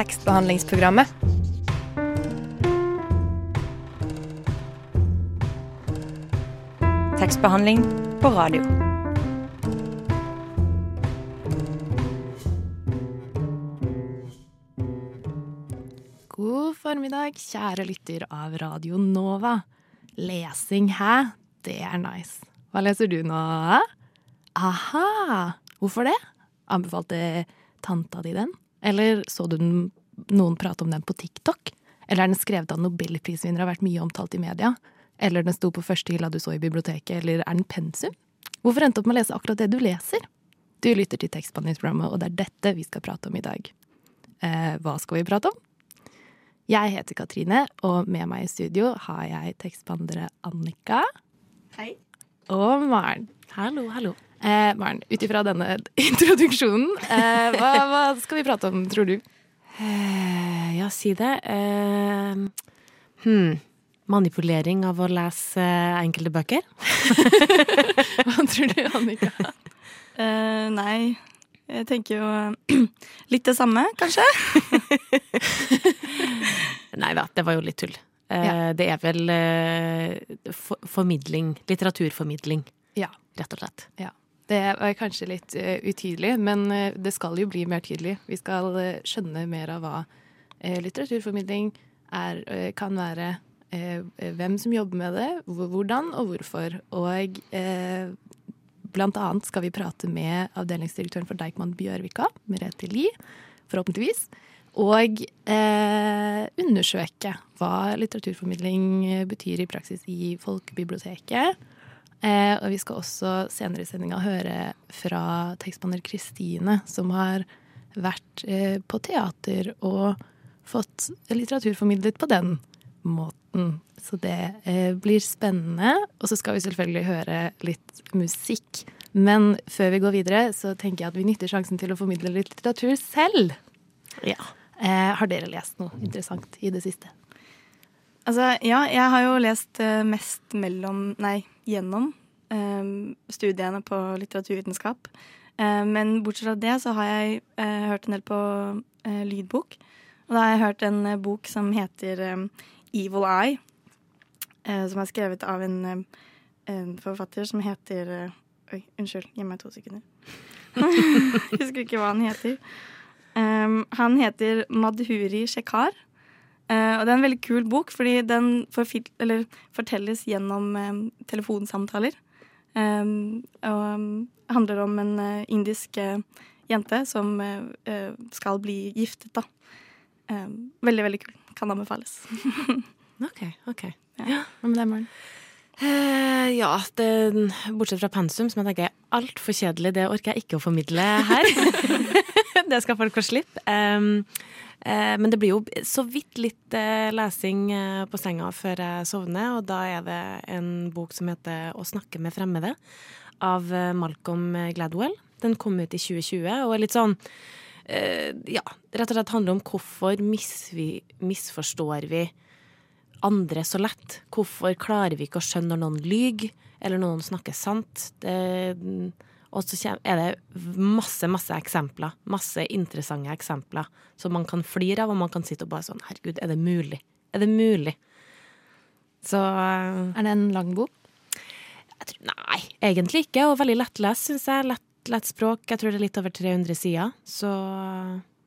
tekstbehandlingsprogrammet. Tekstbehandling på radio. God formiddag, kjære lytter av Radio Nova. Lesing hæ? Det er nice. Hva leser du nå? Aha! Hvorfor det? Anbefalte tanta di den? Eller så du den, noen prate om den på TikTok? Eller er den skrevet av nobelprisvinner og har vært mye omtalt i media? Eller den sto på første hylla du så i biblioteket? Eller er den pensum? Hvorfor endte opp med å lese akkurat det du leser? Du lytter til tekstbehandlingsprogrammet, og det er dette vi skal prate om i dag. Eh, hva skal vi prate om? Jeg heter Katrine, og med meg i studio har jeg tekstbehandlere Annika. Hei. Og Maren. Hallo, hallo. Eh, Maren, ut ifra denne introduksjonen, eh, hva, hva skal vi prate om, tror du? Eh, ja, si det. Eh, hmm. Manipulering av å lese eh, enkelte bøker? Hva tror du, Annika? Eh, nei, jeg tenker jo litt det samme, kanskje. Nei da, det var jo litt tull. Eh, Ja. Det er vel eh, for formidling. Litteraturformidling, Ja. rett og slett. Ja. Det var kanskje litt eh, utydelig, men eh, det skal jo bli mer tydelig. Vi skal eh, skjønne mer av hva litteraturformidling er, kan være. hvem som jobber med det, hvordan og hvorfor. Og blant annet skal vi prate med avdelingsdirektøren for Deichman Bjørvika, Merete Lie, forhåpentligvis. Og eh, undersøke hva litteraturformidling betyr i praksis i folkebiblioteket. Eh, og vi skal også senere i sendinga høre fra tekstbehandler Kristine, som har vært eh, på teater og fått litteraturformidlet på den måten. Så det eh, blir spennende. Og så skal vi selvfølgelig høre litt musikk. Men før vi går videre, så tenker jeg at vi nytter sjansen til å formidle litt litteratur selv. Ja. Eh, har dere lest noe interessant i det siste? Altså, ja, jeg har jo lest eh, mest mellom Nei, gjennom eh, studiene på litteraturvitenskap. Eh, men bortsett fra det så har jeg eh, hørt en del på eh, lydbok. Og da har jeg hørt en eh, bok som heter eh, Evil Eye. som er skrevet av en, en forfatter som heter Oi, unnskyld. Gi meg to sekunder. Husker ikke hva han heter. Um, han heter Madhuri Shekhar. Eh, og det er en veldig kul bok, fordi den eller, fortelles gjennom eh, telefonsamtaler. Um, og um, handler om en eh, indisk jente som skal bli giftet, da. Um, veldig, veldig kul. Kan anbefales. OK. ok. Hva med deg, Maren? Uh, ja, det, bortsett fra pensum, som jeg tenker er altfor kjedelig, det orker jeg ikke å formidle her. det skal folk få slippe. Um, men det blir jo så vidt litt eh, lesing eh, på senga før jeg sovner, og da er det en bok som heter Å snakke med fremmede, av eh, Malcolm Gladwell. Den kom ut i 2020 og er litt sånn eh, Ja, rett og slett handler om hvorfor misvi, misforstår vi andre så lett? Hvorfor klarer vi ikke å skjønne når noen lyver, eller noen snakker sant? Det, og så er det masse, masse eksempler. Masse interessante eksempler som man kan flire av, og man kan sitte og bare sånn Herregud, er det mulig? Er det mulig? Så eh, Er det en lang bok? tror, Nei, egentlig ikke. Og veldig lettlest, syns jeg. Lett, lett språk. Jeg tror det er litt over 300 sider. Så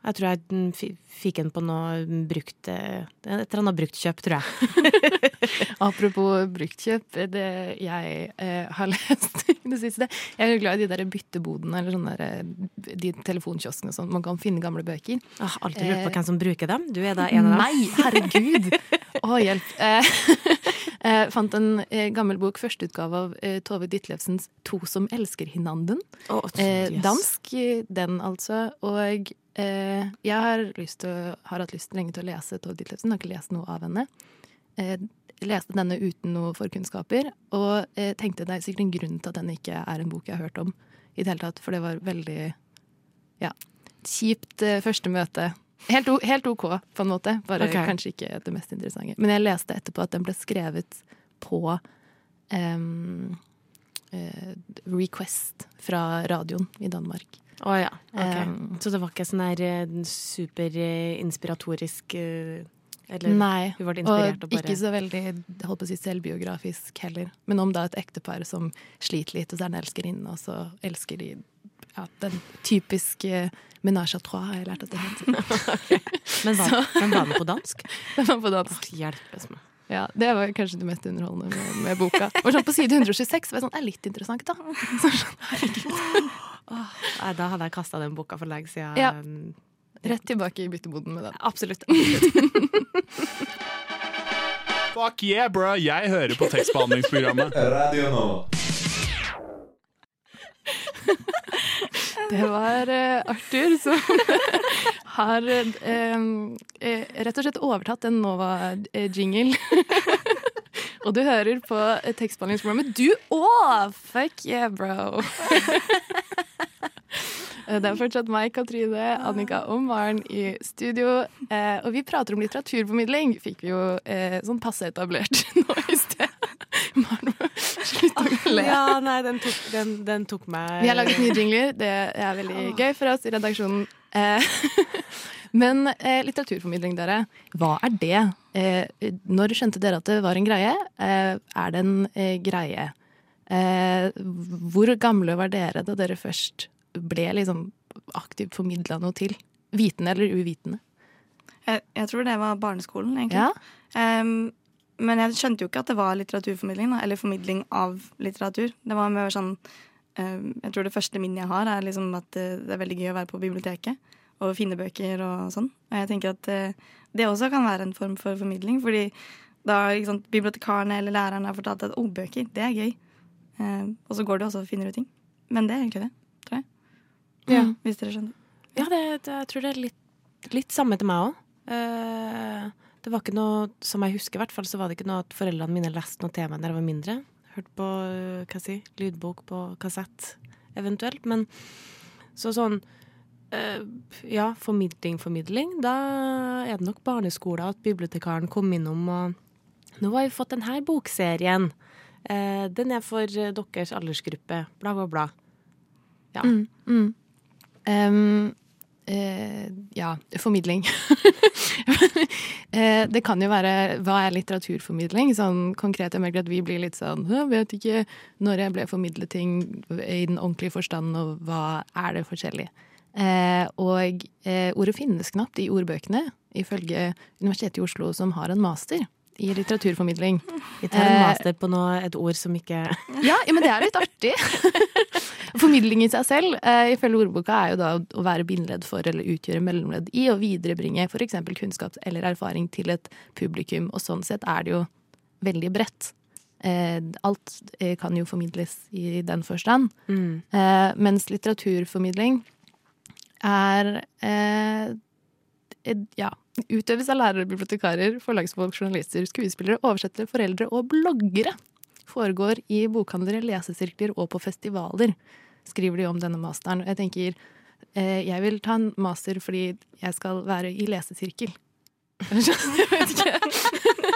jeg tror jeg fikk en på noe brukt eh, Et eller annet bruktkjøp, tror jeg. Apropos bruktkjøp, det jeg eh, har lest i det siste Jeg er jo glad i de der byttebodene eller sånne der, eh, de telefonkioskene sånn man kan finne gamle bøker. Jeg har alltid lurt på hvem som bruker dem. Du er da en av dem. Nei, herregud! Å, hjelp. Eh, eh, fant en eh, gammel bok, førsteutgave av eh, Tove Ditlevsens 'To som elsker hinanden'. Oh, Eh, yes. dansk, eh, den altså. Og eh, jeg har, lyst til, har hatt lyst lenge til å lese Tove Ditlevsen, har ikke lest noe av henne. Eh, leste denne uten noe forkunnskaper, og eh, tenkte det er sikkert en grunn til at den ikke er en bok jeg har hørt om i det hele tatt, for det var veldig ja, kjipt eh, første møte. Helt, helt OK, på en måte, bare okay. kanskje ikke det mest interessante. Men jeg leste etterpå at den ble skrevet på eh, request fra radioen i Danmark. Å ja. ok. Um, Så det var ikke sånn her eh, superinspiratorisk eh, Eller Nei. Og og bare ikke så veldig holdt på å si, selvbiografisk heller. Men om da et ektepar som sliter litt, og så er den elskerinne, og så elsker de ja, den typiske menage à trois, har jeg lært at det heter. Men var, men var den på dansk? Den var på dansk. Hjelpes meg. Ja, det var kanskje det mest underholdende med, med boka. Og sånn På side 126 var jeg sånn, det er litt interessant, da. Nei, Da hadde jeg kasta den boka for lenge siden. Ja. Rett tilbake i bytteboden med den. Absolutt. Fuck yeah, bro! Jeg hører på tekstbehandlingsprogrammet. Radio Nova. Det var eh, Arthur som har eh, eh, rett og slett overtatt en Nova-jingle. Og du hører på eh, tekstbehandlingsprogrammet du òg! Fuck yeah, bro! Eh, Det er fortsatt meg, Katrine, Annika og Maren i studio. Eh, og vi prater om litteraturformidling. Fikk vi jo eh, sånn passe etablert nå i sted. Maren må slutte å le. Ja, nei, den tok, den, den tok meg Vi har laget nye jingler. Det er veldig gøy for oss i redaksjonen. Eh, Men eh, litteraturformidling, dere. Hva er det? Eh, når skjønte dere at det var en greie? Eh, er det en eh, greie? Eh, hvor gamle var dere da dere først ble liksom aktivt formidla noe til? Vitende eller uvitende? Jeg, jeg tror det var barneskolen, egentlig. Ja. Um, men jeg skjønte jo ikke at det var litteraturformidling, eller formidling av litteratur. Det var mer sånn em, Jeg tror det første minnet jeg har, er liksom at eh, det er veldig gøy å være på biblioteket og finne bøker og sånn. Og jeg tenker at eh, det også kan være en form for formidling, fordi da sant, bibliotekarene eller lærerne har fortalt at oh, bøker, det er gøy. Eh, og så går du også og finner ut ting. Men det er egentlig det, tror jeg. Ja. Hvis dere skjønner. Ja, det, det, jeg tror det er litt, litt samme til meg òg. det var ikke noe, som jeg husker, i hvert fall, så var det ikke noe at foreldrene mine leste noe til meg da jeg var mindre. Hørte på øh, hva si, lydbok på kassett, eventuelt. Men så sånn Ja, formidling, formidling. Da er det nok barneskolen at bibliotekaren kom innom og Nå har vi fått denne bokserien. Eh, den er for deres aldersgruppe. Bla, bla, bla. Ja. Mm, mm. Um, uh, ja, formidling. uh, det kan jo være Hva er litteraturformidling? Sånn konkret, jeg merker at vi blir litt sånn vet ikke når jeg ble formidlet ting i den ordentlige forstand, og hva er det forskjellig? Eh, og eh, ordet finnes knapt i ordbøkene, ifølge Universitetet i Oslo, som har en master i litteraturformidling. Vi tar en Eh, master på noe, et ord som ikke Ja, ja, men det er litt artig. Formidling i seg selv, eh, ifølge ordboka, er jo da å være bindeledd for eller utgjøre mellomledd i å viderebringe f.eks. kunnskap eller erfaring til et publikum. Og sånn sett er det jo veldig bredt. Eh, alt kan jo formidles i den forstand. mm. Eh, mens litteraturformidling er eh, ja, utøves av lærere, bibliotekarer, forlagsfolk, journalister, skuespillere, oversettere, foreldre og bloggere. Foregår i bokhandlere, lesesirkler og på festivaler, skriver de om denne masteren. Jeg tenker eh, jeg vil ta en master fordi jeg skal være i lesesirkel. Jeg vet ikke.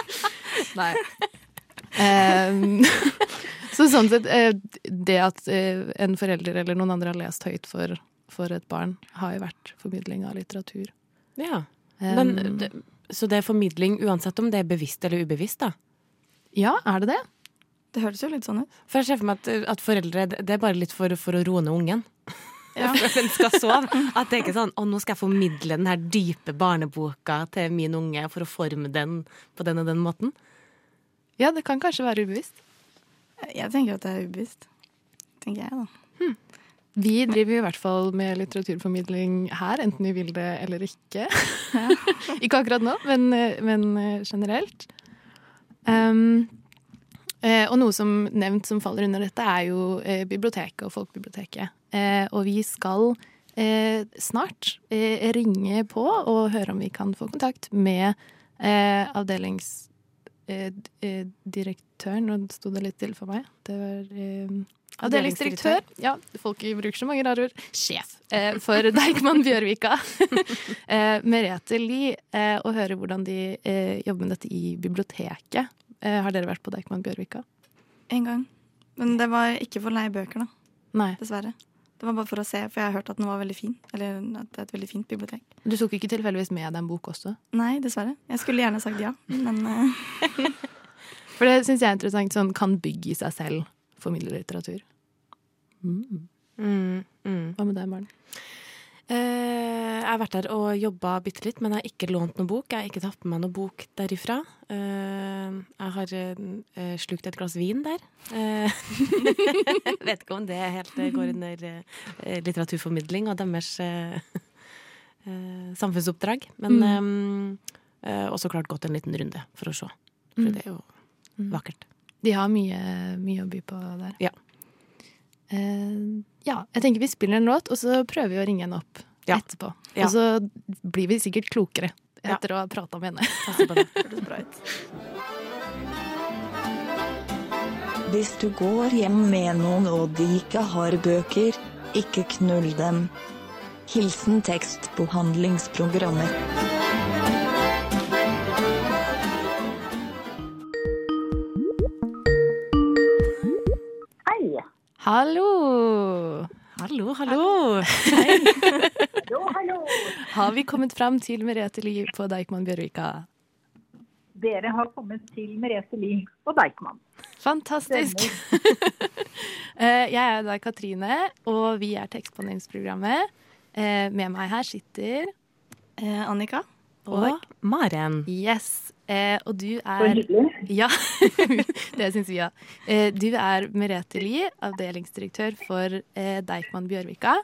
Nei. Ehm, så sånn sett, eh, det at eh, en forelder eller noen andre har lest høyt for, for et barn, har jo vært formidling av litteratur. Ja. Men, det, så det er formidling uansett om det er bevisst eller ubevisst, da? ja, er det det? Det høres jo litt sånn ut. For jeg ser for meg at, at foreldre det er bare litt for, for å roe ned ungen. Ja. For at den skal sove. At det er ikke sånn å nå skal jeg formidle den her dype barneboka til min unge for å forme den på den og den måten. Ja, det kan kanskje være ubevisst. Jeg tenker at det er ubevisst. Tenker jeg, da. Vi driver i hvert fall med litteraturformidling her, enten vi vil det eller ikke. ikke akkurat nå, men, men generelt. Um, eh, og noe som nevnt som faller under dette, er jo eh, biblioteket og Folkebiblioteket. Eh, og vi skal snart ringe på og høre om vi kan få kontakt med eh, avdelingsdirektøren. Nå sto det litt til for meg. Det var avdelingsdirektør. Ja, folk bruker så mange rare ord. Sjef eh, for Deichman Bjørvika. eh, Merete Lie, eh, og høre hvordan de eh, jobber med dette i biblioteket. Eh, har dere vært på Deichman Bjørvika? En gang. Men det var ikke for å leie bøker, da. Nei. Dessverre. Det var bare for å se, for jeg har hørt at den var veldig fin. Eller at det er et veldig fint bibliotek. Du tok ikke tilfeldigvis med deg en bok også? Nei, dessverre. Jeg skulle gjerne sagt ja, men eh, For det syns jeg er interessant. Sånn, kan bygg i seg selv formidle litteratur? Mm, mm. Hva med deg, Maren? Eh, jeg har vært der og jobba bitte litt, men jeg har ikke lånt noen bok. Jeg har ikke tatt med meg noen bok derifra. Eh, jeg har eh, slukt et glass vin der. Eh, vet ikke om det helt eh, går under eh, litteraturformidling og deres samfunnsoppdrag. Men eh, også klart gått en liten runde for å se. For Mm. det er jo Mm. vakkert. De har mye, mye å by på der. Ja. Uh, ja, jeg tenker vi spiller en låt, og så prøver vi å ringe henne opp Ja. etterpå. Ja. Og så blir vi sikkert klokere Ja. etter å ha prata med henne. Hvis du går hjem med noen og de ikke har bøker, ikke knull dem. Hilsen tekstbehandlingsprogrammer. Hei. Hallo! Hallo, hallo! Hallo, hallo. Har vi kommet fram til Merete Lie på Deichman Bjørvika? Dere har kommet til Merete Lie på Deichman. Fantastisk! Eh, jeg er da Katrine, og vi er tekstbehandlingsprogrammet. Eh, Med meg her sitter Annika. Annika? Og Maren. Yes. Eh, og du er. Ja, det syns vi, òg. Eh, Du er Merete Lie, avdelingsdirektør for eh, Deichman Bjørvika.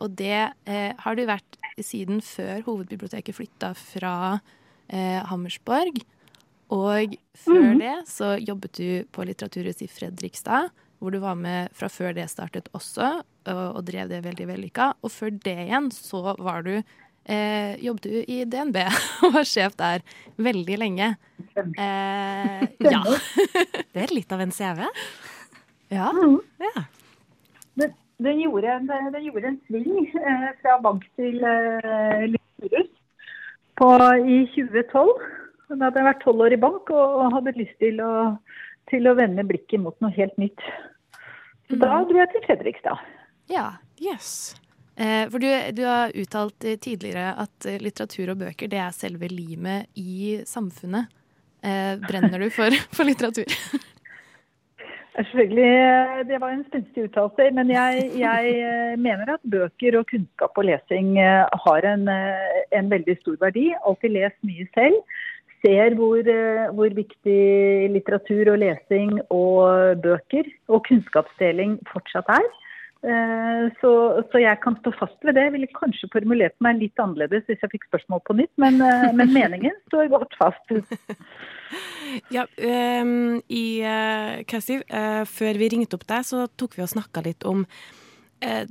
Og det eh, har du vært siden før hovedbiblioteket flytta fra eh, Hammersborg. Og før det så jobbet du på Litteraturhuset i Fredrikstad, hvor du var med fra før det startet også, og, og drev det veldig vellykka. Og før det igjen så var du eh, jobbet du i DNB og var sjef der veldig lenge. Eh, ja. Det er litt av en CV. ja. Ja. Den, den, gjorde en, den gjorde en sving eh, fra bank til eh, Litteraturhus i 2012. Da hadde jeg vært tolv år i bank og hadde lyst til å, til å vende blikket mot noe helt nytt. Så da dro jeg til Fredrikstad. ja. Yes. Eh, for du, du har uttalt eh, tidligere at eh, litteratur og bøker det er selve limet i samfunnet. Brenner du for, for litteratur? Selvfølgelig, Det var en spenstig uttalelse, men jeg, jeg mener at bøker og kunnskap og lesing har en, en veldig stor verdi. Alltid les mye selv. Ser hvor, hvor viktig litteratur og lesing og bøker og kunnskapsdeling fortsatt er. Eh, Så, så jeg kan stå fast ved det. Jeg ville kanskje formulert meg litt annerledes hvis jeg fikk spørsmål på nytt, men, eh, men meningen står godt fast. Ja, um, i uh, Cassiv, uh, før vi ringte opp deg, så tok vi og snakka litt om uh,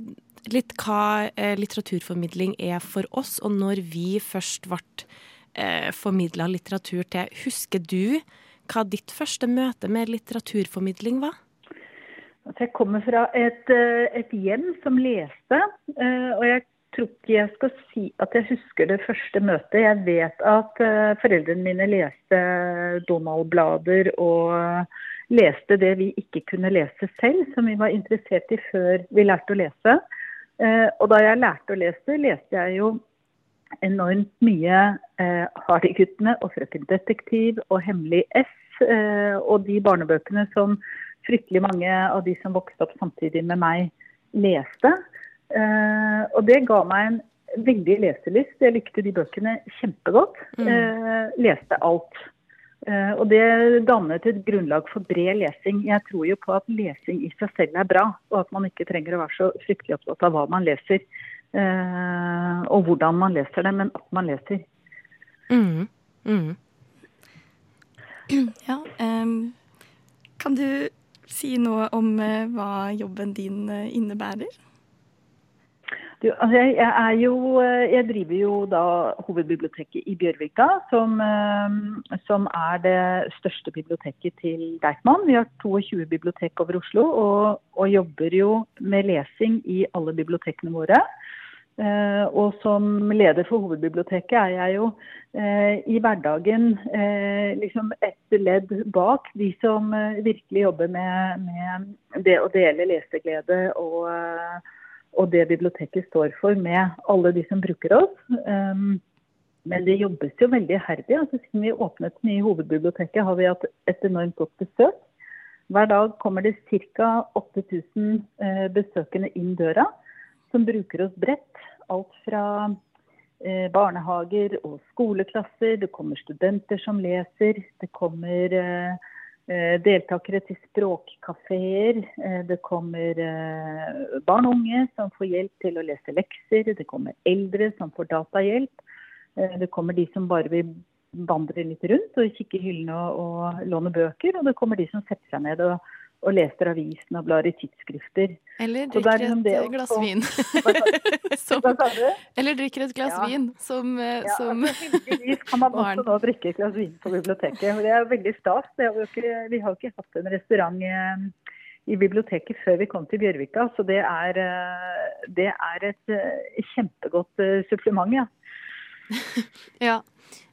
litt hva eh, litteraturformidling er for oss, og når vi først ble uh, formidla litteratur til. Husker du hva ditt første møte med litteraturformidling var? Altså, jeg kommer fra et, eh, et hjem som leste, eh, og jeg tror ikke jeg skal si at jeg husker det første møtet. Jeg vet at eh, foreldrene mine leste Donald-blader og leste det vi ikke kunne lese selv, som vi var interessert i før vi lærte å lese. Og da jeg lærte å lese, leste jeg jo enormt mye Hardy-guttene og Frøken Detektiv og Hemmelig S og de barnebøkene som fryktelig mange av de som vokste opp samtidig med meg, leste. Eh, og det ga meg en veldig leselyst. Jeg likte de bøkene kjempegodt. Eh, leste alt. Eh, og det dannet et grunnlag for bred lesing. Jeg tror jo på at lesing i seg selv er bra, og at man ikke trenger å være så fryktelig opptatt av hva man leser. Eh, og hvordan man leser det, men at man leser. Mm. Mm. Ja. um, kan du si noe om eh, hva jobben din eh, innebærer? Du, altså jeg, jeg, jo, eh, jeg driver jo da hovedbiblioteket i Bjørvika, som, som er det største biblioteket til Deichman. Vi har 22 bibliotek over Oslo, og, og jobber jo med lesing i alle bibliotekene våre. Eh, og som leder for hovedbiblioteket er jeg jo eh, i hverdagen eh, liksom et ledd bak de som virkelig jobber med, med det å dele leseglede og, og det biblioteket står for med alle de som bruker oss. Um, men det jobbes jo veldig iherdig. Altså, siden vi åpnet det nye hovedbiblioteket, har vi hatt et enormt godt besøk. Hver dag kommer det ca. 8000 eh, besøkende inn døra, som bruker oss bredt. Alt fra eh, barnehager og skoleklasser, det kommer studenter som leser, det kommer eh, eh deltakere til språkkafeer, det kommer barn og unge som får hjelp til å lese lekser, det kommer eldre som får datahjelp. Det kommer de som bare vil vandre litt rundt og kikke i hyllene og, og, låne bøker. Og det kommer de som setter seg ned og, og leser avisen og blar i tidsskrifter. Eller drikker liksom et eh, glass vin. som, eller drikker et glass ja. vin, som, eh, ja, som altså, kan man også nå drikke et glass vin på biblioteket. Det er veldig stas. Har ikke, vi har ikke hatt en restaurant i biblioteket før vi kom til Bjørvika, så det er, det er et kjempegodt supplement. ja. ja.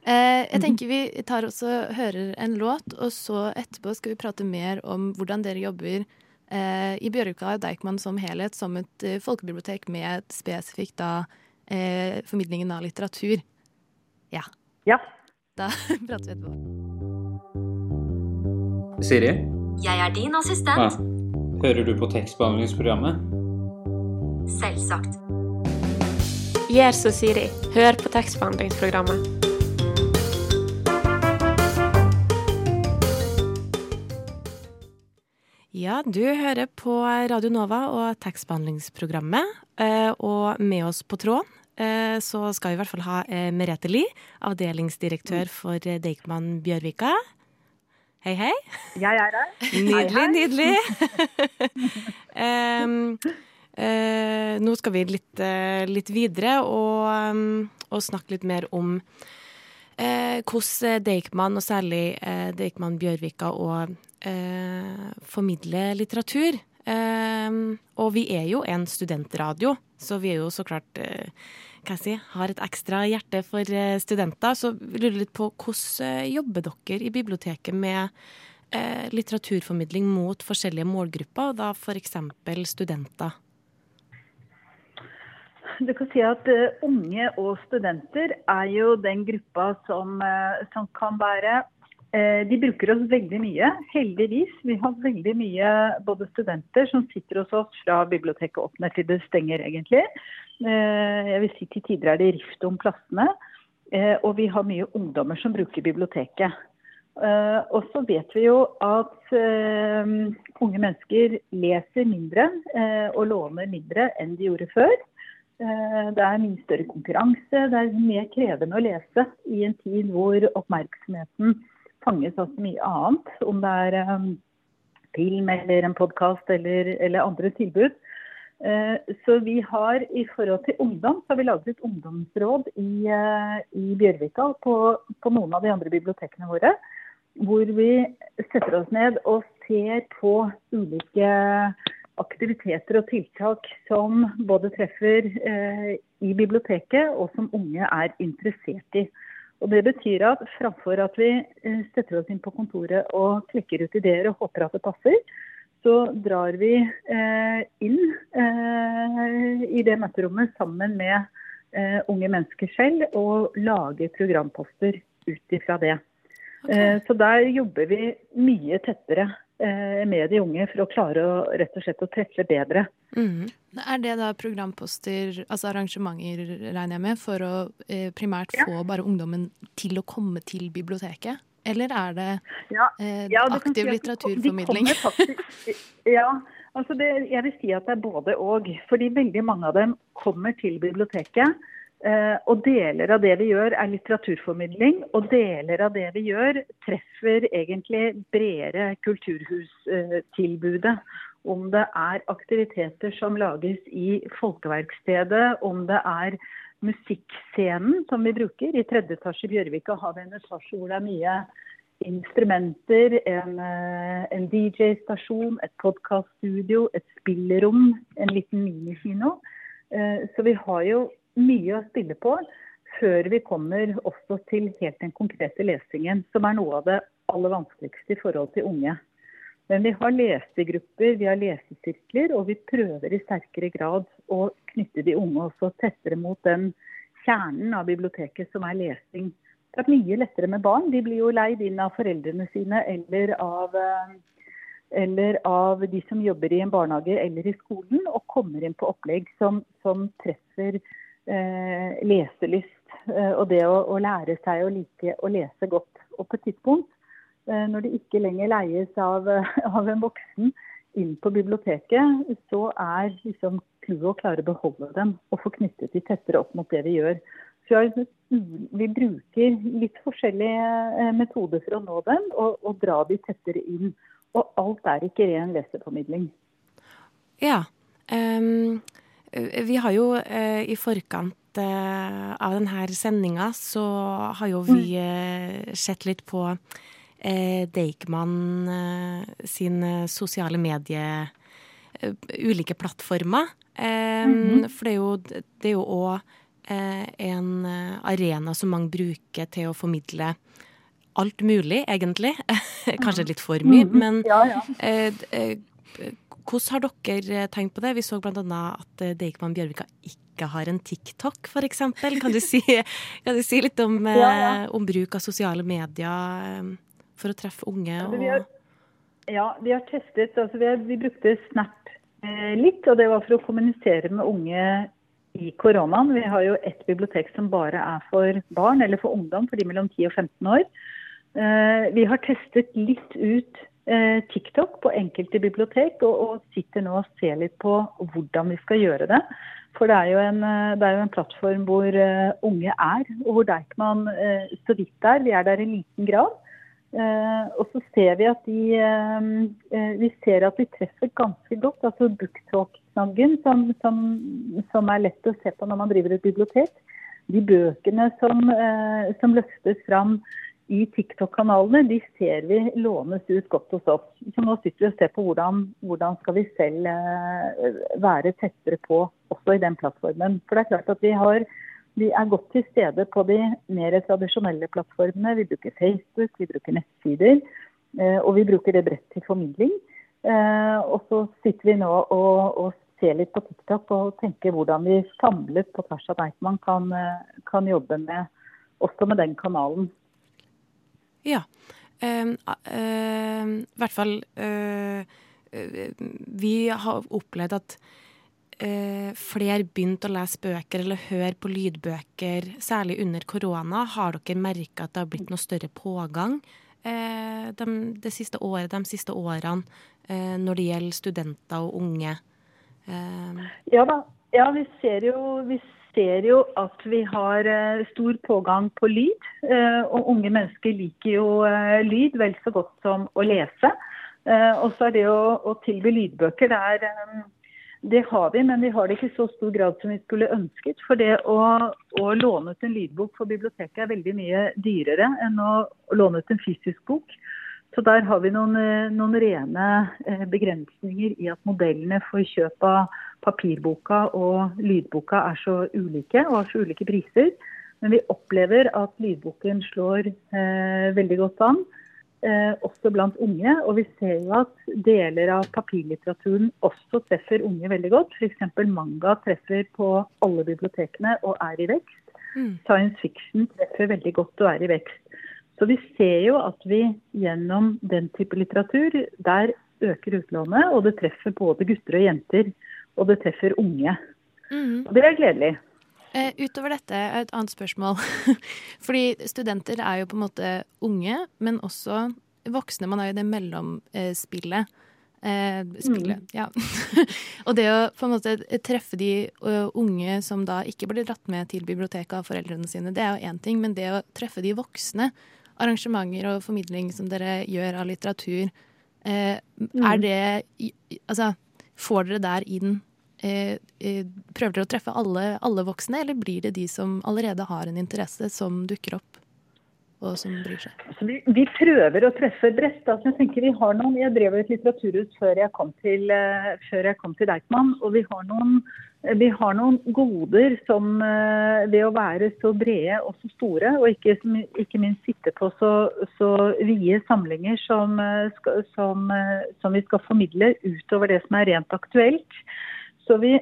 Eh, jeg tenker vi tar også hører en låt, og så etterpå skal vi prate mer om hvordan dere jobber eh, i Bjørvika og Deichman som helhet, som et eh, folkebibliotek med spesifikt da eh, formidlingen av litteratur. Ja. ja. Da prater vi etterpå. Siri? Jeg er din assistent. Ja. Hører du på tekstbehandlingsprogrammet? Selvsagt. Gjør som Siri. Hør på tekstbehandlingsprogrammet. Ja, du hører på Radio Nova og tekstbehandlingsprogrammet. Eh, og med oss på tråden eh, så skal vi i hvert fall ha eh, Merete Lie, avdelingsdirektør for Deichman Bjørvika. Hei, hei. Jeg er her. Nydelig, nydelig. nå skal vi litt, litt videre og, og, snakke litt mer om hvordan Deichman, og særlig Deichman Bjørvika, og eh, formidle litteratur. Eh, og vi er jo en studentradio, så vi er jo så klart eh, hva jeg si, har et ekstra hjerte for studenter. Så vi lurer litt på hvordan jobber dere i biblioteket med litteraturformidling mot forskjellige målgrupper, og da f.eks. studenter? Du kan si at uh, Unge og studenter er jo den gruppa som, uh, som kan være De bruker oss veldig mye, heldigvis. Vi har veldig mye både studenter som sitter hos oss fra biblioteket åpner til det stenger, egentlig. jeg vil si Til tider er det rift om plassene. og vi har mye ungdommer som bruker biblioteket. Og så vet vi jo at unge mennesker leser mindre og låner mindre enn de gjorde før. Eh, det er mye større konkurranse. Det er mer krevende å lese i en tid hvor oppmerksomheten fanges av så mye annet. Om det er um, film eller en podkast eller, eller, andre tilbud. Uh, så vi har i forhold til ungdom, så har vi laget et ungdomsråd i, uh, i Bjørvika på, på, noen av de andre bibliotekene våre. Hvor vi setter oss ned og ser på ulike aktiviteter og tiltak som både treffer eh, i biblioteket, og som unge er interessert i. Og Det betyr at framfor at vi eh, setter oss inn på kontoret og klekker ut ideer og håper at det passer, så drar vi eh, inn eh, i det møterommet sammen med eh, unge mennesker selv og lager programposter ut ifra det. Okay. Eh, så der jobber vi mye tettere med de unge for å klare å rett og slett å treffe bedre. Mm. Er det da programposter, altså arrangementer, regner jeg med, for å eh, primært ja. få bare ungdommen til å komme til biblioteket? Eller er det ja. eh, ja, aktiv si litteraturformidling? Faktisk, ja, altså det, jeg vil si at det er både og. Fordi veldig mange av dem kommer til biblioteket Eh, og deler av det vi gjør er litteraturformidling, og deler av det vi gjør treffer egentlig bredere kulturhustilbudet. Om det er aktiviteter som lages i Folkeverkstedet, om det er musikkscenen som vi bruker. I tredje etasje i Bjørvika har vi en etasje hvor det er mye instrumenter, en, eh, en DJ-stasjon, et podkaststudio, et spillerom, en liten minikino. Eh, så vi har jo mye å spille på før vi kommer også til helt den konkrete lesingen, som er noe av det aller vanskeligste i forhold til unge. Men vi har lesegrupper, vi har lesesirkler, og vi prøver i sterkere grad å knytte de unge også tettere mot den kjernen av biblioteket som er lesing. Det er mye lettere med barn. De blir jo leid inn av foreldrene sine eller av, eh, eller av de som jobber i en barnehage eller i skolen, og kommer inn på opplegg som, som treffer eh, leselyst eh, og det å, å, lære seg å like å lese godt. Og på et tidspunkt Eh, når det ikke lenger leies av, av en voksen inn på biblioteket, så er liksom clouet å klare å beholde dem og få knyttet de tettere opp mot det vi gjør. Så vi bruker litt forskjellige eh, metoder for å nå dem og, og dra de tettere inn. Og alt er ikke ren leseformidling. Ja. Um, vi har jo eh, i forkant eh, av denne sendinga så har jo vi eh, sett litt på eh, Deichman eh, sine sosiale medie eh, Ulike plattformer. Mm -hmm. For det er jo, òg eh, en arena som mange bruker til å formidle alt mulig, egentlig. Kanskje litt for mye, mm -hmm. men ja, ja. Hvordan har dere tenkt på det? Vi så bl.a. at Deichman Bjørvika ikke har en TikTok, f.eks. Kan, du si, kan du si litt om, ja, om bruk av sosiale medier? for å treffe unge? Og... Ja, vi har, ja, vi har testet. Altså vi, har, vi, brukte Snap eh, litt, og det var for å kommunisere med unge i koronaen. Vi har jo et bibliotek som bare er for barn, eller for ungdom, for de mellom 10 og 15 år. Eh, vi har testet litt ut eh, TikTok på enkelte bibliotek, og, og, sitter nå og ser litt på hvordan vi skal gjøre det. For det er jo en, eh, er jo en plattform hvor uh, unge er, og hvor Deichman så vidt er. Vi er der i liten grad. Og så ser vi at de, vi ser at de treffer ganske godt. altså Booktalk-knaggen, som, som, som, er lett å se på når man driver et bibliotek. De bøkene som, som løftes fram i TikTok-kanalene, de ser vi lånes ut godt hos oss. Så nå sitter vi og ser på hvordan, hvordan skal vi selv være tettere på også i den plattformen. For det er klart at vi har vi er godt til stede på de mer tradisjonelle plattformene. Vi bruker Facebook, vi bruker nettsider, eh, og vi bruker det bredt til formidling. Eh, og så sitter vi nå og, og ser litt på TikTok og tenker hvordan vi samlet på tvers av Deichman kan, eh, kan jobbe med, også med den kanalen. Ja. Uh, uh, I hvert fall uh, Vi har opplevd at Uh, flere begynte å lese bøker eller høre på lydbøker, særlig under korona? Har dere merka at det har blitt noe større pågang uh, de, det siste året, de siste årene uh, når det gjelder studenter og unge? Eh, ja da. Ja, vi ser jo, vi ser jo at vi har eh, stor pågang på lyd. Eh, og unge mennesker liker jo lyd vel så godt som å lese. Og så er det å, å tilby lydbøker det det har vi, men vi har det ikke i så stor grad som vi skulle ønsket. For det å, å låne ut en lydbok for biblioteket er veldig mye dyrere enn å, låne ut en fysisk bok. Så der har vi noen, eh, noen rene eh, begrensninger i at modellene for kjøp av papirboka og lydboka er så ulike og har så ulike priser. Men vi opplever at lydboken slår eh, veldig godt an eh, også blant unge. Og vi ser jo at deler av papirlitteraturen også treffer unge veldig godt. F.eks. manga treffer på alle bibliotekene og er i vekst. Mm. Science fiction treffer veldig godt og er i vekst. Så vi ser jo at vi gjennom den type litteratur, der øker utlånet, og det treffer både gutter og jenter. Og det treffer unge. Mm. Og det er gledelig. Uh, utover dette, et annet spørsmål. Fordi studenter er jo på en måte unge, men også voksne. Man er jo det mellomspillet. Eh, spillet, mm. ja. og det å på en måte treffe de uh, unge som da ikke blir dratt med til biblioteket av foreldrene sine, det er jo én ting. Men det å treffe de voksne, arrangementer og formidling som dere gjør av litteratur, eh, mm. er det Altså, får dere der inn Eh, eh, prøver dere å treffe alle, alle, voksne, eller blir det de som allerede har en interesse, som dukker opp? og som bryr seg? Så vi, vi prøver å treffe bredt. Altså, jeg tenker vi har noen, jeg drev et litteraturhus før jeg kom til, uh, før jeg kom til Deichman, og vi har noen, vi har noen goder som ved å være så brede og så store, og ikke, ikke minst sitte på så, så vide samlinger som, som, som vi skal formidle utover det som er rent aktuelt. Så vi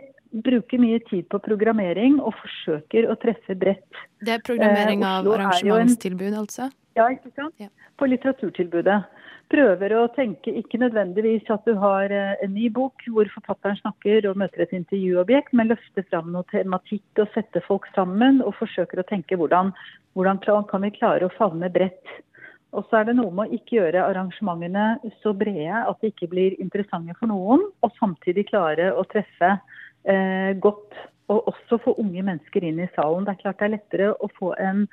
bruker mye tid på programmering og forsøker å treffe bredt. Det er programmering Eh, av en- arrangementstilbud, altså? Ja, ikke sant? Ja. På litteraturtilbudet. Prøver å tenke ikke nødvendigvis at du har eh, en ny bok hvor forfatteren snakker og møter et intervjuobjekt, men løfter fram noe tematikk og setter folk sammen og forsøker å tenke hvordan, hvordan kan vi klare å favne bredt. Og så er det noe med å ikke gjøre arrangementene så brede at de ikke blir interessante for noen, og samtidig klare å treffe eh, godt. Og også få unge mennesker inn i salen. Det er klart det er lettere å få en,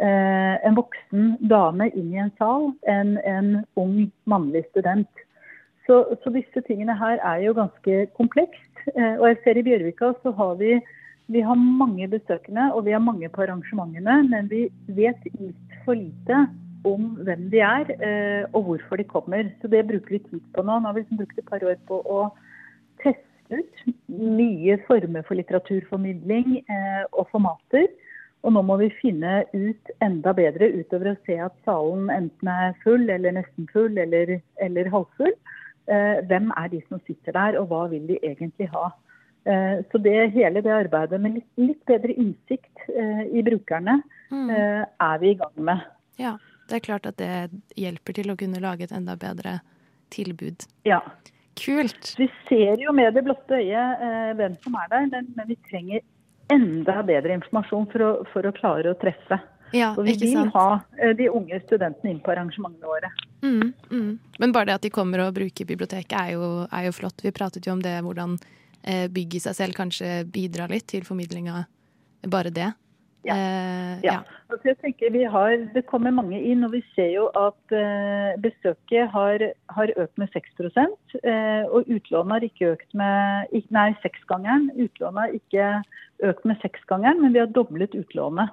eh, en voksen dame inn i en sal enn en ung mannlig student. Så, så disse tingene her er jo ganske komplekst. Eh, og jeg ser i Bjørvika så har vi vi har mange besøkende og vi har mange på arrangementene, men vi vet litt for lite om hvem de er eh, og hvorfor de kommer. Så det bruker vi tid på nå. Nå har vi liksom brukt et par år på å teste ut nye former for litteraturformidling eh, og formater. Og nå må vi finne ut enda bedre, utover å se at salen enten er full eller nesten full eller, eller halvfull. Eh, hvem er de som sitter der, og hva vil de egentlig ha? Så det, hele det arbeidet med litt, litt bedre innsikt i brukerne mm. er vi i gang med. Ja. Det er klart at det hjelper til å kunne lage et enda bedre tilbud. Ja. Kult. Vi ser jo med det blotte øyet eh, hvem som er der, men, men vi trenger enda bedre informasjon for å, for å klare å treffe. Ja, Og vi vil ha eh, de unge studentene inn på arrangementene våre. Mm, mm. Men bare det at de kommer og bruker biblioteket er jo, er jo flott. Vi pratet jo om det, hvordan eh, bygg i seg selv kanskje bidrar litt til formidlinga. Bare det. Ja. Eh, Ja. Altså jeg tenker vi har, Det kommer mange inn, og vi ser jo at eh, besøket har, har økt med 6 eh, Og utlånet har ikke økt med ik- Nei, seksgangeren. Utlånet har ikke økt med seksgangeren, men vi har doblet utlånet.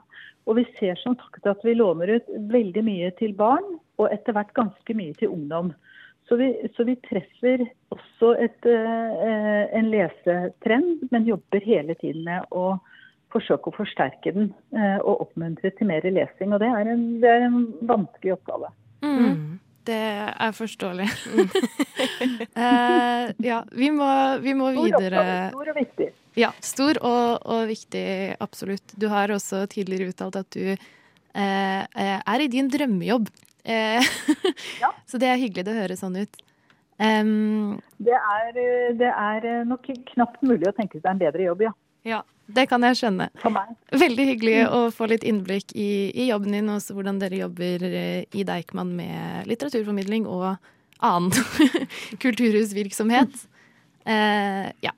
Og vi ser som sagt at vi låner ut veldig mye til barn, og etter hvert ganske mye til ungdom. Så vi, så vi treffer også et, eh, en lesetrend, men jobber hele tiden med å forsøke å forsterke den eh, og oppmuntre til mer lesing. Og det er en, det er en vanskelig oppgave. Mm. Det er forståelig. uh, ja, vi må, vi må Stor videre. oppgave, stor og viktig. Ja, stor og, og viktig, absolutt. Du har også tidligere uttalt at du uh, er i din drømmejobb. Eh, Så det er hyggelig det høres sånn ut. Um, Det er, det er nok knapt mulig å tenke seg en bedre jobb, ja. Ja, det kan jeg skjønne. For meg. Veldig hyggelig å få litt innblikk i, i jobben din, og også hvordan dere jobber eh, i Deichman med litteraturformidling og annen kulturhusvirksomhet. Eh, ja.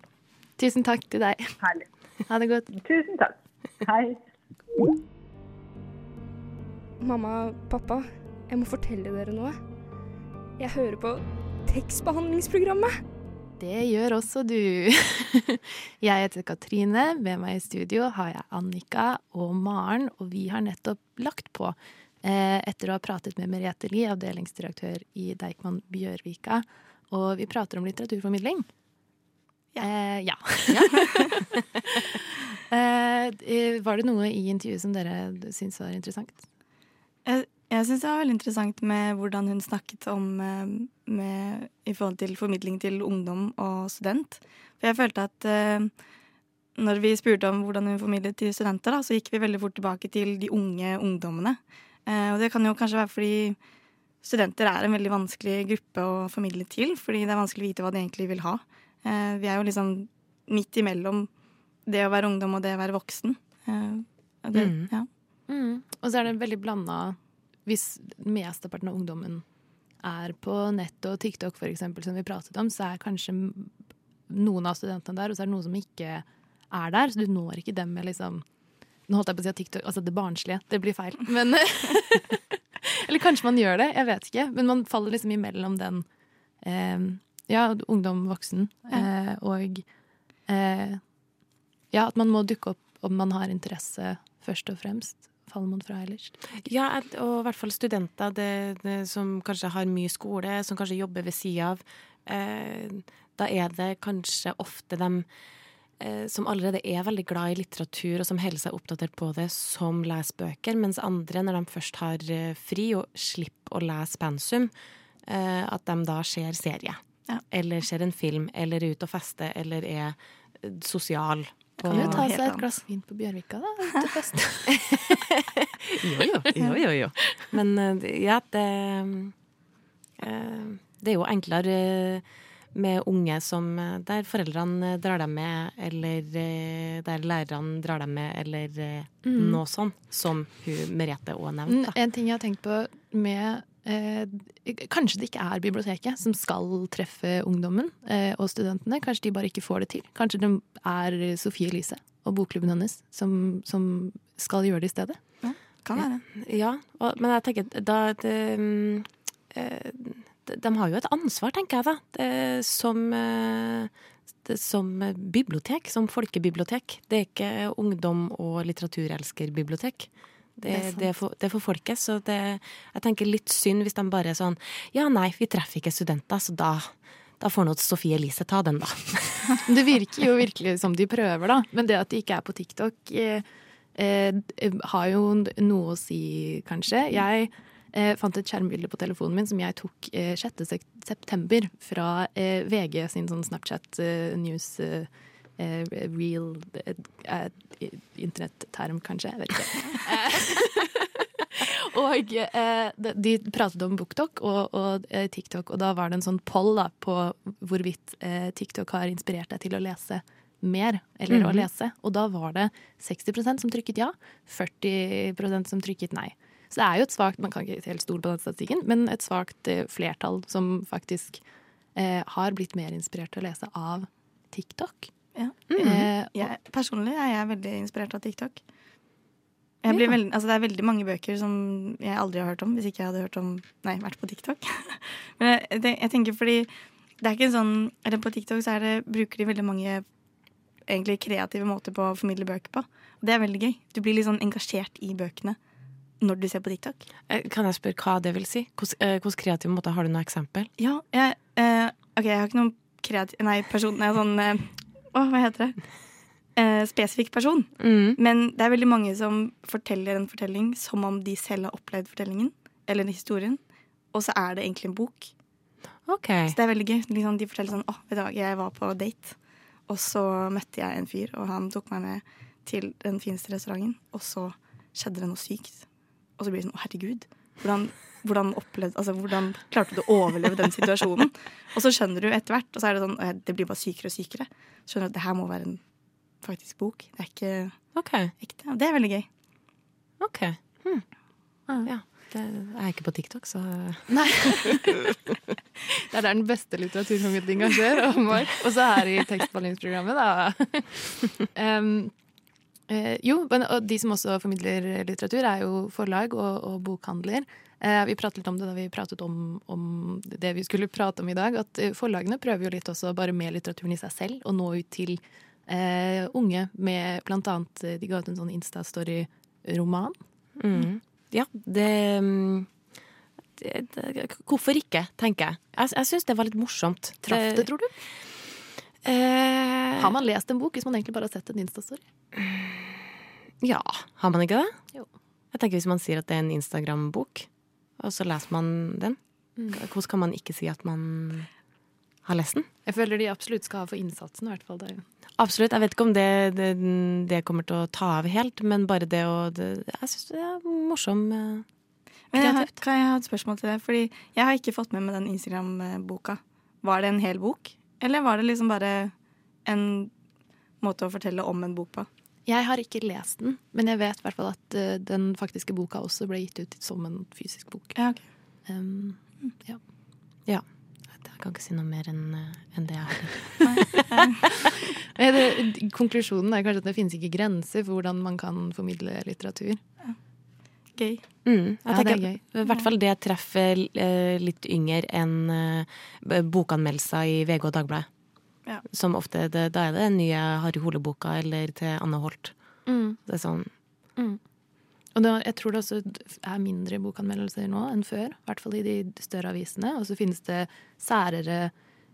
Tusen takk til deg. Herlig. Ha det godt. Tusen takk. Hei. Mamma, pappa, jeg må fortelle dere noe. Jeg hører på tekstbehandlingsprogrammet. Det gjør også du. Jeg heter Katrine. Med meg i studio har jeg Annika og Maren, og vi har nettopp lagt på eh, etter å ha pratet med Merete Lie, avdelingsdirektør i Deichman Bjørvika. Og vi prater om litteraturformidling. Ja. Eh, ja. eh, var det noe i intervjuet som dere syntes var interessant? Jeg, jeg syns det var veldig interessant med hvordan hun snakket om eh, med, i forhold til formidling til ungdom og student. For jeg følte at eh, når vi spurte om hvordan hun formidlet til studenter, da, så gikk vi veldig fort tilbake til de unge ungdommene. Eh, og det kan jo kanskje være fordi studenter er en veldig vanskelig gruppe å formidle til, fordi det er vanskelig å vite hva de egentlig vil ha. Eh, vi er jo liksom midt imellom det å være ungdom og det å være voksen. Eh, det, Mm. ja. Mm. Og så er det veldig blanda Hvis mesteparten av ungdommen er på nett og TikTok, for eksempel, som vi pratet om, så er kanskje noen av studentene der, og så er det noen som ikke er der. Så du når ikke dem med liksom Nå holdt jeg på å si at TikTok Altså det barnslige. Det blir feil. Men Eller kanskje man gjør det, jeg vet ikke. Men man faller liksom imellom den eh, Ja, ungdom, voksen, eh, og eh, Ja, at man må dukke opp om man har interesse, først og fremst. Faller man fra ellers? Ja, og i hvert fall studenter det, det, som kanskje har mye skole, som kanskje jobber ved sida av. Eh, da er det kanskje ofte dem eh, som allerede er veldig glad i litteratur, og som holder seg oppdatert på det, som leser bøker, mens andre, når de først har eh, fri og slipper å lese pensum, eh, at de da ser serie. Eller ser en film, eller er ute og fester, eller er eh, sosial. Kan jo ta seg et glass vin på Bjørvika, da. Ut og. Jo, jo. jo, jo, jo. Men eh, ja, det eh, Det er jo enklere eh, med unge som eh, der foreldrene drar dem med, eller eh, der lærerne drar dem med, eller eh, Mm. noe sånt, som hun Merete òg nevnte. En ting jeg har tenkt på med eh, Kanskje det ikke er biblioteket som skal treffe ungdommen eh, og studentene. Kanskje de bare ikke får det til. Kanskje det er Sofie Elise og bokklubben hennes som, som skal gjøre det i stedet. Kan være. Ja, og, men jeg tenker da det, mm, eh, de, de har jo et ansvar, tenker jeg da, det, som, eh, det, som bibliotek, som folkebibliotek. Det er ikke ungdom- og litteraturelskerbibliotek. Det, Det er det, er for, det er for folket, så det, jeg tenker litt synd hvis de bare er sånn Ja, nei, vi treffer ikke studenter, så da, da får nå Sofie Elise ta den, da. Det virker jo virkelig som de prøver, da. Men det at de ikke er på TikTok, eh, eh, har jo noe å si, kanskje. Jeg eh, fant et skjermbilde på telefonen min som jeg tok eh, 6. september fra eh, VG sin sånn Snapchat eh, news eh, real eh, eh, Internetterm, kanskje. Jeg vet ikke. Og eh, de- pratet om BookTok og, og eh, TikTok, og da var det en sånn poll da, på hvorvidt TikTok har inspirert deg til å lese mer, eller å Mhm. lese. Og da var det 60% som trykket ja, 40% som trykket nei. Så det er jo et svakt, man kan ikke helt stole på den statistikken, men et svakt flertall som faktisk eh, har blitt mer inspirert til å lese av TikTok. Ja. Eh, jeg, personlig er jeg veldig inspirert av TikTok. Jeg blir veld, altså det er veldig mange bøker som jeg aldri har hørt om, hvis ikke jeg hadde hørt om, nei, vært på TikTok. Men jeg, jeg tenker fordi det er ikke en sånn Eller på TikTok så er det, bruker de veldig mange egentlig kreative måter på å formidle bøker på. Og det er veldig gøy. Du blir litt sånn engasjert i bøkene når du ser på TikTok. Eh, Kan jeg spørre hva det vil si? Hvordan, eh, kreative måter Har du noe eksempel? Ja, jeg, eh, ok, jeg har ikke noen kreativ... Nei, person Nei, sånn eh, Å, hva heter det? Eh, spesifikk person. Men det er veldig mange som forteller en fortelling som om de selv har opplevd fortellingen. Eller historien. Og så er det egentlig en bok. Ok. Så det er veldig gøy. Liksom, de forteller sånn Å, vet du hva, jeg var på date, og så møtte jeg en fyr, og han tok meg med til den fineste restauranten, og så skjedde det noe sykt. Og så blir det sånn Å, herregud. Hvordan, hvordan, opplevde, altså, hvordan klarte du å overleve den situasjonen? Og så skjønner du etter hvert, og så er det sånn «Å, Det blir bare sykere og sykere. Skjønner du at det her må være en faktisk bok. Det er ikke ekte. Og det er veldig gøy. OK. Hm. Ja. Det, jeg er ikke på TikTok, så Nei. Det er der den beste litteraturformidlinga skjer. Og så her i tekstbehandlingsprogrammet, da. um, eh, jo, men, og de som også formidler litteratur, er jo forlag og, og bokhandler. Eh, vi pratet litt om det da vi pratet om, om det vi skulle prate om i dag. At eh, forlagene prøver jo litt også bare med litteraturen i seg selv å nå ut til eh, unge med blant annet eh, De ga ut en sånn Instastory-roman. Mm. Ja, det, mm, det Hvorfor ikke, tenker jeg. Jeg, jeg syns det var litt morsomt. Traff det, tror du? Eh, Har man lest en bok hvis man egentlig bare har sett en Instastory? Ja, har man ikke det? Jo. Jeg tenker Hvis man sier at det er en Instagram-bok, og så leser man den, Mm. hvordan kan man ikke si at man har lest den? Jeg føler de absolutt skal ha for innsatsen. i hvert fall. Det Absolutt. Jeg vet ikke om det, det, det kommer til å ta av helt, men bare det å Jeg syns det er morsom. eh, Men jeg har, kan jeg ha et spørsmål til deg? Fordi jeg har ikke fått med meg den Instagram-boka. Var det en hel bok? Eller var det liksom bare en måte å fortelle om en bok på? Jeg har ikke lest den, men jeg vet i hvert fall at uh, den faktiske boka også ble gitt ut som en fysisk bok. Ja, okay. Um, ja. Ja. Jeg kan ikke si noe mer enn en det jeg har. Eh, konklusjonen er kanskje at det finnes ikke grenser for hvordan man kan formidle litteratur. Gøy. Mm, Ja, det er gøy. I hvert fall det treffer eh, litt yngre enn eh, bokanmeldelser i VG og Dagbladet. Ja. Som ofte, det, Da er det den nye Harry Hole-boka eller til Anne Holt. Mm. Det er sånn Mm. Og da, jeg tror det også er mindre bokanmeldelser nå enn før. I hvert fall i de større avisene. Og så finnes det særere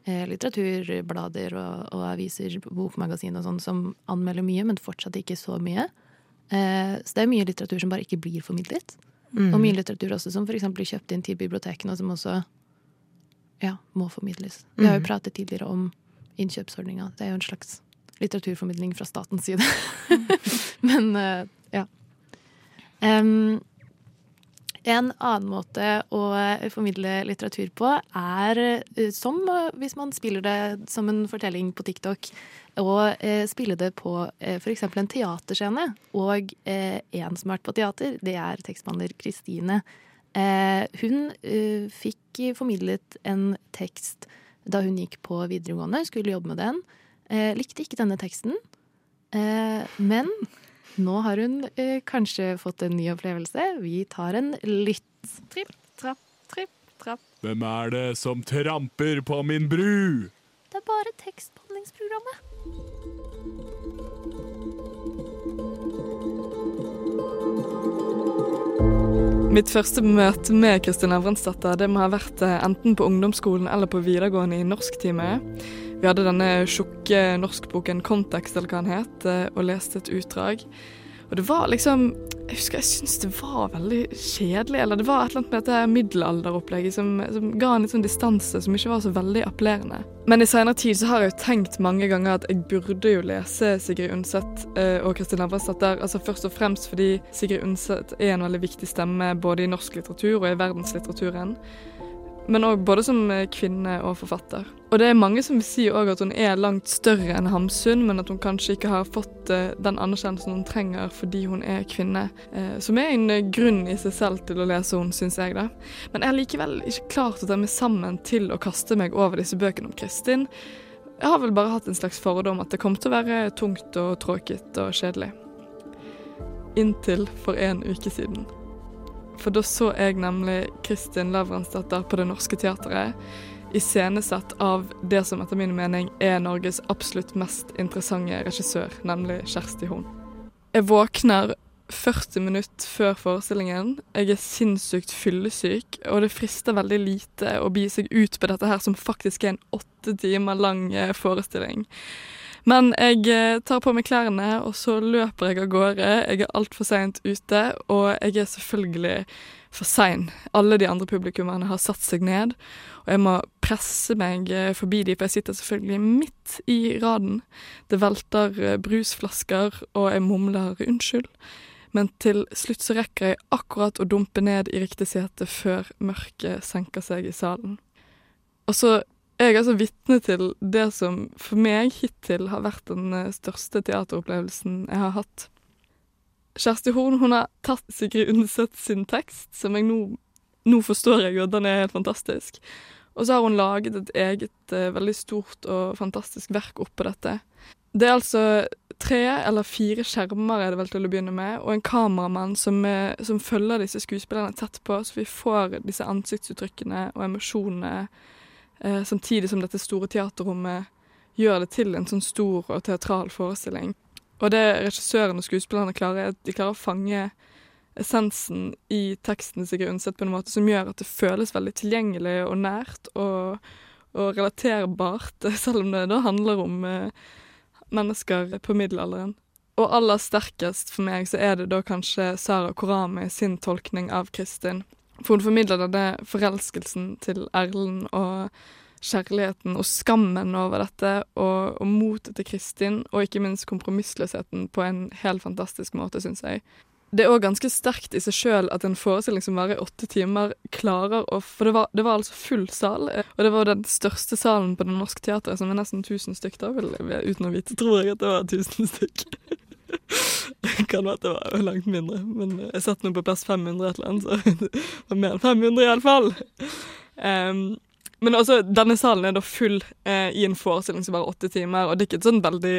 eh, litteraturblader og, og, aviser, bokmagasin og sånn, som anmelder mye, men fortsatt ikke så mye. Eh, så det er mye litteratur som bare ikke blir formidlet. Mm. Og mye litteratur også som f.eks. blir kjøpt inn til bibliotekene, og som også ja, må formidles. Vi har jo pratet tidligere om innkjøpsordninga. Det er jo en slags litteraturformidling fra statens side. men uh, ja. Um, en annen måte å formidle litteratur på er uh, som hvis man spiller det som en fortelling på TikTok, og eh, spille det på eh, f.eks. en teaterscene. Og en som har vært på teater, det er tekstbehandler Kristine. hun fikk formidlet en tekst da hun gikk på videregående, skulle jobbe med den. likte ikke denne teksten, men nå har hun eh, kanskje fått en ny opplevelse. Vi tar en lytt. Tripp, trapp, tripp, trapp. Hvem er det som tramper på min bru? Det er bare tekstbehandlingsprogrammet. Mitt første møte med Kristin Evransdatter det må ha vært eh, enten på ungdomsskolen eller på videregående i norsktime. Vi hadde denne tjukke norskboken 'Kontekst', eller hva den het, eh, og leste et utdrag. Og det var liksom Jeg husker jeg syntes det var veldig kjedelig. Eller det var et eller annet med dette middelalderopplegget som, som ga en litt sånn distanse som ikke var så veldig appellerende. Men i senere tid så har jeg jo tenkt mange ganger at jeg burde jo lese Sigrid Undset uh, og Kristin Lavransdatter. Altså først og fremst fordi Sigrid Undset er en veldig viktig stemme både i norsk litteratur og i verdenslitteraturen men òg både som eh, kvinne og forfatter. Og det er mange som vil si at hun er langt større enn Hamsun, men at hun kanskje ikke har fått uh, den anerkjennelsen hun trenger fordi hun er kvinne. Uh, som er en grunn i seg selv til å lese henne, syns jeg, da. Men jeg har likevel ikke klart å ta meg sammen til å kaste meg over disse bøkene om Kristin. Jeg har vel bare hatt en slags fordom at det kom til å være tungt og tråkigt og kjedelig. Inntil for en uke siden. For da så jeg nemlig Kristin Lavransdatter på Det Norske Teatret, iscenesatt av det som etter min mening er Norges absolutt mest interessante regissør, nemlig Kjersti Horn. Jeg våkner 40 minutter før forestillingen. Jeg er sinnssykt fyllesyk, og det frister veldig lite å bi seg ut på dette her, som faktisk er en åtte timer lang eh, forestilling. Men jeg eh, tar på meg klærne, og så løper jeg av gårde. Jeg er altfor seint ute, og jeg er selvfølgelig for sein. Alle de andre publikummerne har satt seg ned, og jeg må presse meg eh, forbi de, for jeg sitter selvfølgelig midt i raden. Det velter eh, brusflasker, og jeg mumler 'unnskyld'. Men til slutt så rekker jeg akkurat å dumpe ned i riktig sete før mørket senker seg i salen. Og så jeg er altså vitne til det som for meg hittil har vært den eh, største teateropplevelsen jeg har hatt. Kjersti Horn hun har tatt Sigrid Undset sin tekst, som jeg nå, nå forstår jeg og den er helt fantastisk. Og så har hun laget et eget uh, veldig stort og fantastisk verk oppå dette. Det er altså tre eller fire skjermer er det vel til å begynne med, og en kameramann som, uh, som følger disse skuespillerne tett på, så vi får disse ansiktsuttrykkene og emosjonene eh, samtidig som dette store teaterrommet gjør det til en sånn stor og teatral forestilling. Og det regissøren og skuespillerne klarer, er at de klarer å fange essensen i teksten Sigrid på en måte som gjør at det føles veldig tilgjengelig og nært og, og relaterbart, selv om det da handler om eh, mennesker på middelalderen. Og aller sterkest for meg så er det da kanskje Sara Korami sin tolkning av Kristin. For hun formidler denne forelskelsen til Erlend og kjærligheten og skammen over dette, og, og motet til Kristin, og ikke minst kompromissløsheten på en helt fantastisk måte, syns jeg. Det er òg ganske sterkt i seg sjøl at en forestilling som varer i åtte timer, klarer å For det var, det var, altså full sal, og det var den største salen på Det Norske Teatret, som er nesten 1000 stykk, da, uten å vite, tror jeg at det var 1000 stykk. Det kan være at det var langt mindre, men jeg satt nå på plass 500 et eller annet, så det var mer enn 500 iallfall. Um, men også, denne salen er da full eh, i en forestilling som varer åtte timer, og det er ikke et sånn veldig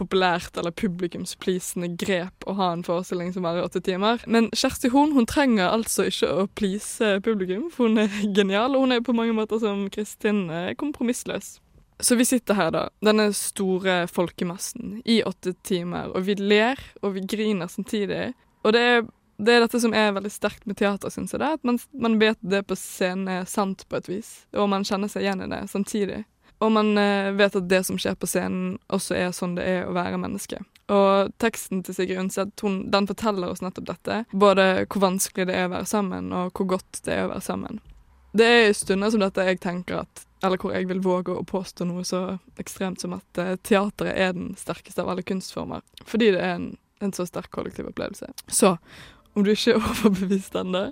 populært eller publikumspleasende grep å ha en forestilling som varer åtte timer. Men Kjersti Horn hun trenger altså ikke å please publikum, for hun er genial, og hun er på mange måter som Kristin eh, kompromissløs. Så vi sitter her, da, denne store folkemassen, i åtte timer, og vi ler og vi griner samtidig. Og det er Det er dette som er veldig sterkt med teater, syns jeg. det, At man, man vet det på scenen er sant på et vis, og man kjenner seg igjen i det samtidig. Og man eh, vet at det som skjer på scenen, også er sånn det er å være menneske. Og teksten til Sigrid Undset hun, den forteller oss nettopp dette. Både hvor vanskelig det er å være sammen, og hvor godt det er å være sammen. Det er i stunder som dette jeg tenker at Eller hvor jeg vil våge å påstå noe så ekstremt som at eh, teateret er den sterkeste av alle kunstformer. Fordi det er en, en så sterk kollektiv opplevelse. Så om du ikke er overbevist ennå,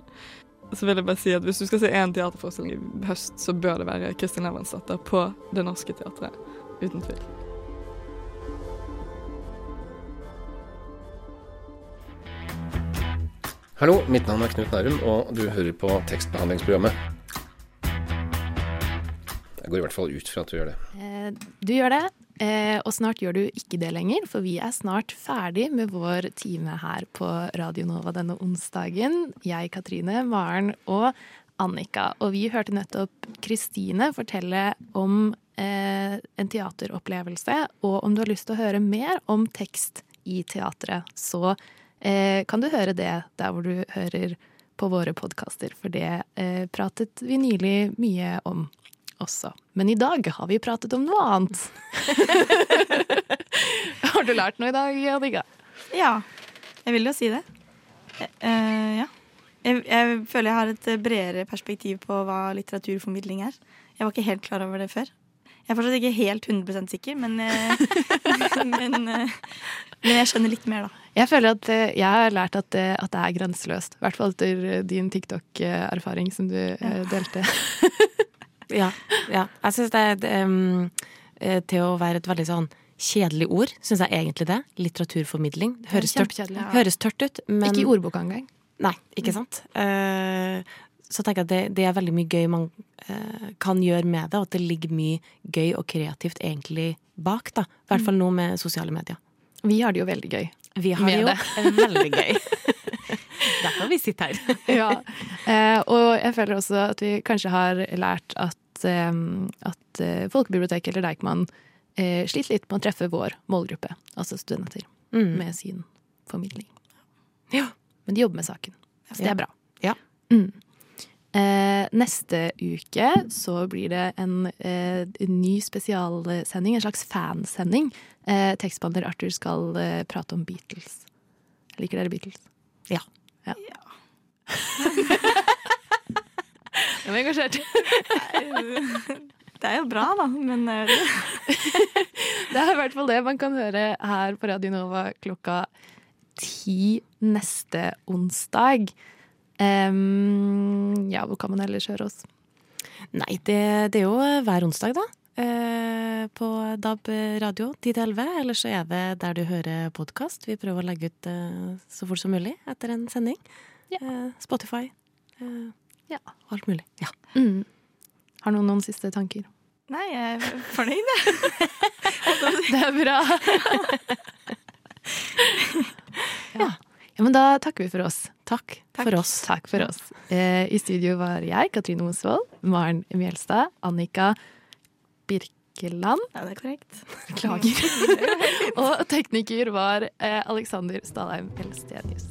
så vil jeg bare si at hvis du skal se én teaterforestilling i høst, så bør det være Kristin Levensdatter på Det Norske Teatret. Uten tvil. Hallo, mitt navn er Knut Nærum, og du hører på tekstbehandlingsprogrammet. Jeg går i hvert fall ut fra at du gjør det. Eh, du gjør det, eh, og snart gjør du ikke det lenger, for vi er snart ferdig med vår time her på Radio Nova denne onsdagen. Jeg, Katrine, Maren og Annika. Og vi hørte nettopp Kristine fortelle om eh, en teateropplevelse. Og om du har lyst til å høre mer om tekst i teatret, så kan du høre det der hvor du hører på våre podkaster, for det pratet vi nylig mye om også. Men i dag har vi pratet om noe annet. har du lært noe i dag, Annika? Ja, jeg vil jo si det. Uh, ja. Jeg, jeg føler jeg har et bredere perspektiv på hva litteraturformidling er. Jeg var ikke helt klar over det før. Jeg er fortsatt ikke helt 100 sikker, men, eh, men, eh, men jeg skjønner litt mer, da. Jeg føler at eh, jeg har lært at det, at det er grenseløst. I hvert fall etter eh, din TikTok-erfaring som du ja. delte. Ja. ja. Jeg syns det, er um, Til å være et veldig sånn kjedelig ord, syns jeg egentlig det. Litteraturformidling. Høres, tørt, ja. høres tørt ut, men Ikke i ordboka engang. Nei, ikke sant. Uh, så tenker jeg at det, det er veldig mye gøy man eh, kan gjøre med det, og at det ligger mye gøy og kreativt egentlig bak. da. I hvert fall nå med sosiale medier. Vi har det jo veldig gøy. Vi har med det jo veldig gøy. Derfor vi sitter her. ja. Eh, og jeg føler også at vi kanskje har lært at, eh, at Folkebiblioteket eller Deichman eh, sliter litt med å treffe vår målgruppe, altså studenter, Mm. med sin formidling. Ja. Men de jobber med saken. Så det er bra. Ja. Mm. Eh, neste uke så blir det en, eh, ny spesialsending, en slags fansending. Eh, tekstbehandler Arthur skal eh, prate om Beatles. Liker dere Beatles? Ja. Ja. Jeg var engasjert. Det er jo bra, da, men eh, Det er i hvert fall det man kan høre her på Radio Nova klokka ti neste onsdag. Um, ja, hvor kan man ellers høre oss? Nei, det, det er jo hver onsdag, da. Eh, på DAB radio 10-11. Eller så er det der du hører podkast. Vi prøver å legge ut eh, så fort som mulig etter en sending. Eh, Spotify. Eh, ja. Alt mulig. Ja. Mm. Har noen noen siste tanker? Nei, jeg er fornøyd, jeg. Det er bra. ja. ja, men da takker vi for oss. Takk, for oss. Takk for oss. Eh, I studio var jeg, Katrine Mosvold, Maren Mjelstad, Annika Birkeland. Ja, det er korrekt. Beklager. Og tekniker var eh, Alexander Stalheim Elstenius.